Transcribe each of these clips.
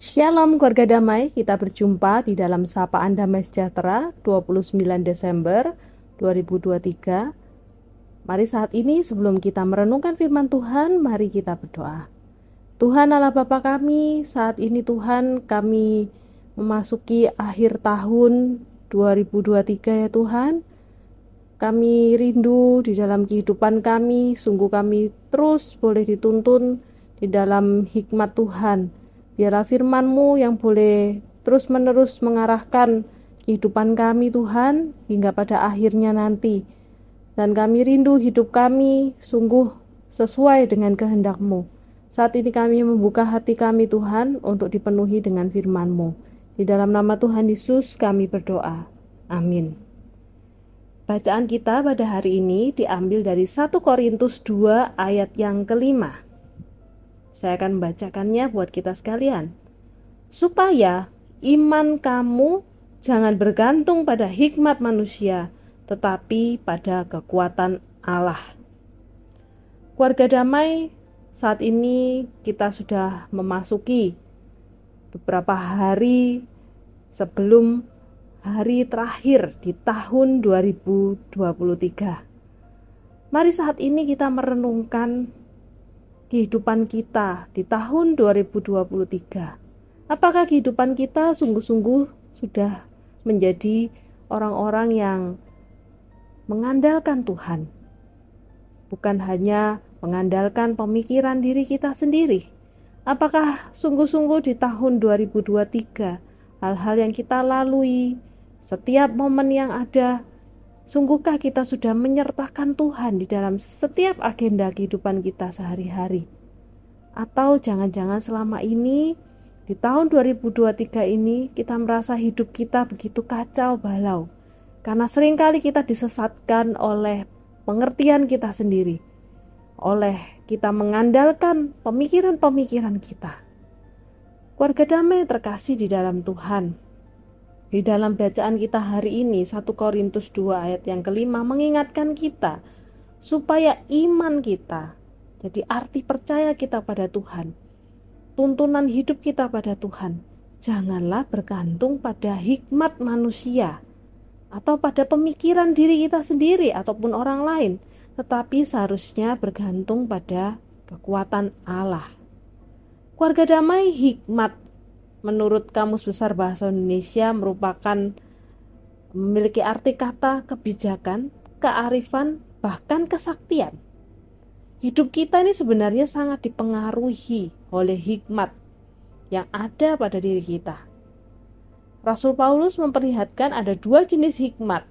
Shalom keluarga damai, kita berjumpa di dalam Sapaan Damai Sejahtera 29 Desember 2023. Mari saat ini sebelum kita merenungkan firman Tuhan, mari kita berdoa. Tuhan Allah Bapa kami, saat ini Tuhan kami memasuki akhir tahun 2023 ya Tuhan. Kami rindu di dalam kehidupan kami, sungguh kami terus boleh dituntun di dalam hikmat Tuhan Biarlah firman-Mu yang boleh terus-menerus mengarahkan kehidupan kami Tuhan hingga pada akhirnya nanti. Dan kami rindu hidup kami sungguh sesuai dengan kehendak-Mu. Saat ini kami membuka hati kami Tuhan untuk dipenuhi dengan firman-Mu. Di dalam nama Tuhan Yesus kami berdoa. Amin. Bacaan kita pada hari ini diambil dari 1 Korintus 2 ayat yang kelima. Saya akan membacakannya buat kita sekalian. Supaya iman kamu jangan bergantung pada hikmat manusia, tetapi pada kekuatan Allah. Keluarga damai, saat ini kita sudah memasuki beberapa hari sebelum hari terakhir di tahun 2023. Mari saat ini kita merenungkan kehidupan kita di tahun 2023? Apakah kehidupan kita sungguh-sungguh sudah menjadi orang-orang yang mengandalkan Tuhan? Bukan hanya mengandalkan pemikiran diri kita sendiri. Apakah sungguh-sungguh di tahun 2023 hal-hal yang kita lalui, setiap momen yang ada Sungguhkah kita sudah menyertakan Tuhan di dalam setiap agenda kehidupan kita sehari-hari? Atau jangan-jangan selama ini di tahun 2023 ini kita merasa hidup kita begitu kacau balau karena sering kali kita disesatkan oleh pengertian kita sendiri, oleh kita mengandalkan pemikiran-pemikiran kita. Keluarga damai terkasih di dalam Tuhan. Di dalam bacaan kita hari ini 1 Korintus 2 ayat yang kelima mengingatkan kita supaya iman kita jadi arti percaya kita pada Tuhan tuntunan hidup kita pada Tuhan. Janganlah bergantung pada hikmat manusia atau pada pemikiran diri kita sendiri ataupun orang lain tetapi seharusnya bergantung pada kekuatan Allah. Keluarga damai hikmat menurut Kamus Besar Bahasa Indonesia merupakan memiliki arti kata kebijakan, kearifan, bahkan kesaktian. Hidup kita ini sebenarnya sangat dipengaruhi oleh hikmat yang ada pada diri kita. Rasul Paulus memperlihatkan ada dua jenis hikmat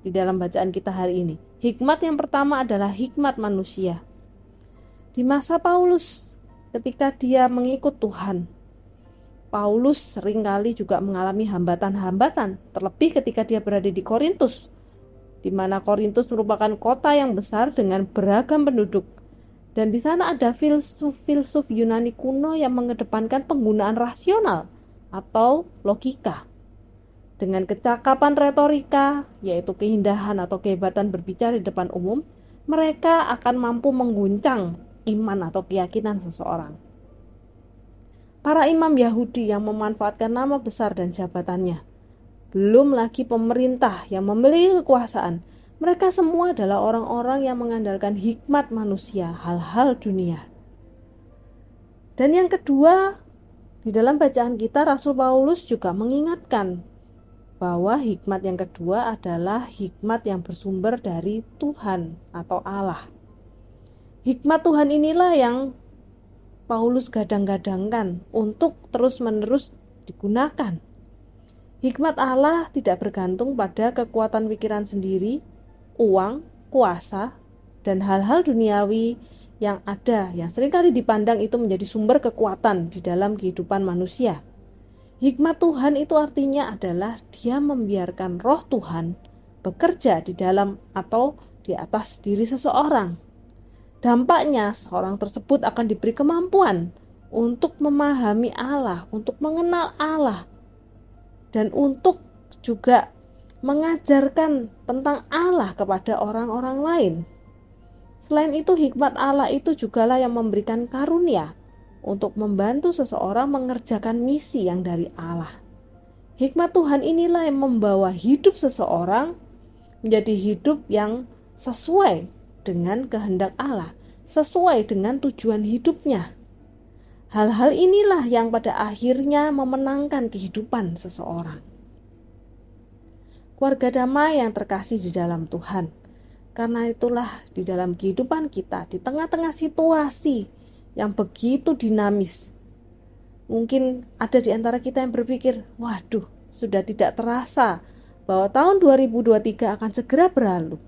di dalam bacaan kita hari ini. Hikmat yang pertama adalah hikmat manusia. Di masa Paulus, ketika dia mengikut Tuhan, Paulus sering kali juga mengalami hambatan-hambatan, terlebih ketika dia berada di Korintus, di mana Korintus merupakan kota yang besar dengan beragam penduduk. Dan di sana ada filsuf-filsuf Yunani kuno yang mengedepankan penggunaan rasional atau logika. Dengan kecakapan retorika, yaitu keindahan atau kehebatan berbicara di depan umum, mereka akan mampu mengguncang iman atau keyakinan seseorang para imam Yahudi yang memanfaatkan nama besar dan jabatannya. Belum lagi pemerintah yang memiliki kekuasaan. Mereka semua adalah orang-orang yang mengandalkan hikmat manusia, hal-hal dunia. Dan yang kedua, di dalam bacaan kita Rasul Paulus juga mengingatkan bahwa hikmat yang kedua adalah hikmat yang bersumber dari Tuhan atau Allah. Hikmat Tuhan inilah yang Paulus gadang-gadangkan untuk terus-menerus digunakan. Hikmat Allah tidak bergantung pada kekuatan pikiran sendiri, uang, kuasa, dan hal-hal duniawi yang ada yang sering kali dipandang itu menjadi sumber kekuatan di dalam kehidupan manusia. Hikmat Tuhan itu artinya adalah dia membiarkan roh Tuhan bekerja di dalam atau di atas diri seseorang Dampaknya, seorang tersebut akan diberi kemampuan untuk memahami Allah, untuk mengenal Allah, dan untuk juga mengajarkan tentang Allah kepada orang-orang lain. Selain itu, hikmat Allah itu jugalah yang memberikan karunia untuk membantu seseorang mengerjakan misi yang dari Allah. Hikmat Tuhan inilah yang membawa hidup seseorang menjadi hidup yang sesuai dengan kehendak Allah, sesuai dengan tujuan hidupnya. Hal-hal inilah yang pada akhirnya memenangkan kehidupan seseorang. Keluarga damai yang terkasih di dalam Tuhan. Karena itulah di dalam kehidupan kita, di tengah-tengah situasi yang begitu dinamis. Mungkin ada di antara kita yang berpikir, waduh, sudah tidak terasa bahwa tahun 2023 akan segera berlalu.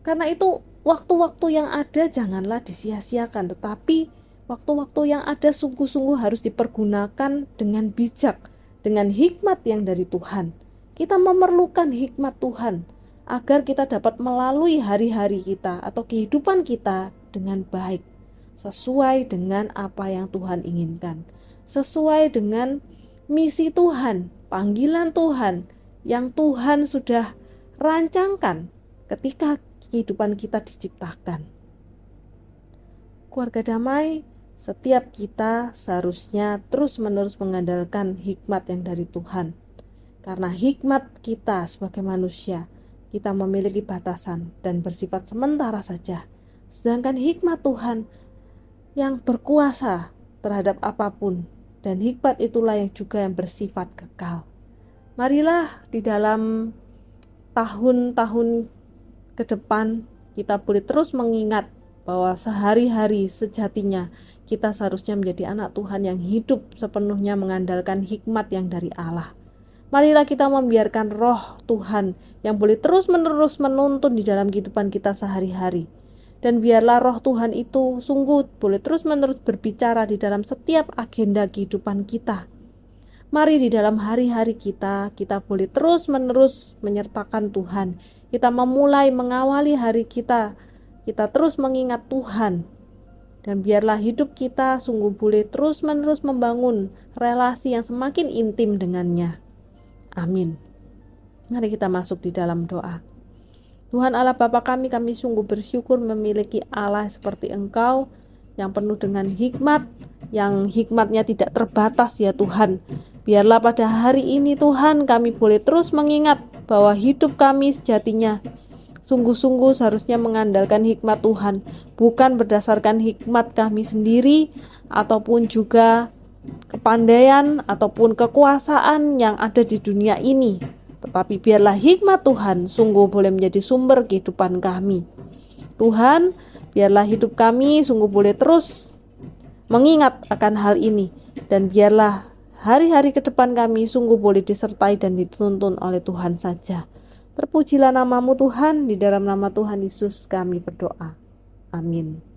Karena itu, waktu-waktu yang ada janganlah disia-siakan, tetapi waktu-waktu yang ada sungguh-sungguh harus dipergunakan dengan bijak, dengan hikmat yang dari Tuhan. Kita memerlukan hikmat Tuhan agar kita dapat melalui hari-hari kita atau kehidupan kita dengan baik sesuai dengan apa yang Tuhan inginkan, sesuai dengan misi Tuhan, panggilan Tuhan yang Tuhan sudah rancangkan ketika kehidupan kita diciptakan. Keluarga damai, setiap kita seharusnya terus-menerus mengandalkan hikmat yang dari Tuhan. Karena hikmat kita sebagai manusia, kita memiliki batasan dan bersifat sementara saja. Sedangkan hikmat Tuhan yang berkuasa terhadap apa pun dan hikmat itulah yang juga yang bersifat kekal. Marilah di dalam tahun-tahun ke depan kita boleh terus mengingat bahwa sehari-hari sejatinya kita seharusnya menjadi anak Tuhan yang hidup sepenuhnya mengandalkan hikmat yang dari Allah. Marilah kita membiarkan roh Tuhan yang boleh terus-menerus menuntun di dalam kehidupan kita sehari-hari dan biarlah roh Tuhan itu sungguh boleh terus-menerus berbicara di dalam setiap agenda kehidupan kita. Mari di dalam hari-hari kita, kita boleh terus-menerus menyertakan Tuhan. Kita memulai mengawali hari kita, kita terus mengingat Tuhan. Dan biarlah hidup kita sungguh boleh terus-menerus membangun relasi yang semakin intim dengannya. Amin. Mari kita masuk di dalam doa. Tuhan Allah Bapa kami, kami sungguh bersyukur memiliki Allah seperti Engkau yang penuh dengan hikmat, yang hikmatnya tidak terbatas ya Tuhan. Biarlah pada hari ini Tuhan kami boleh terus mengingat bahwa hidup kami sejatinya sungguh-sungguh seharusnya mengandalkan hikmat Tuhan, bukan berdasarkan hikmat kami sendiri ataupun juga kepandaian ataupun kekuasaan yang ada di dunia ini tetapi biarlah hikmat Tuhan sungguh boleh menjadi sumber kehidupan kami. Tuhan, biarlah hidup kami sungguh boleh terus mengingat akan hal ini dan biarlah hari-hari ke depan kami sungguh boleh disertai dan dituntun oleh Tuhan saja. Terpujilah namamu Tuhan, di dalam nama Tuhan Yesus kami berdoa. Amin.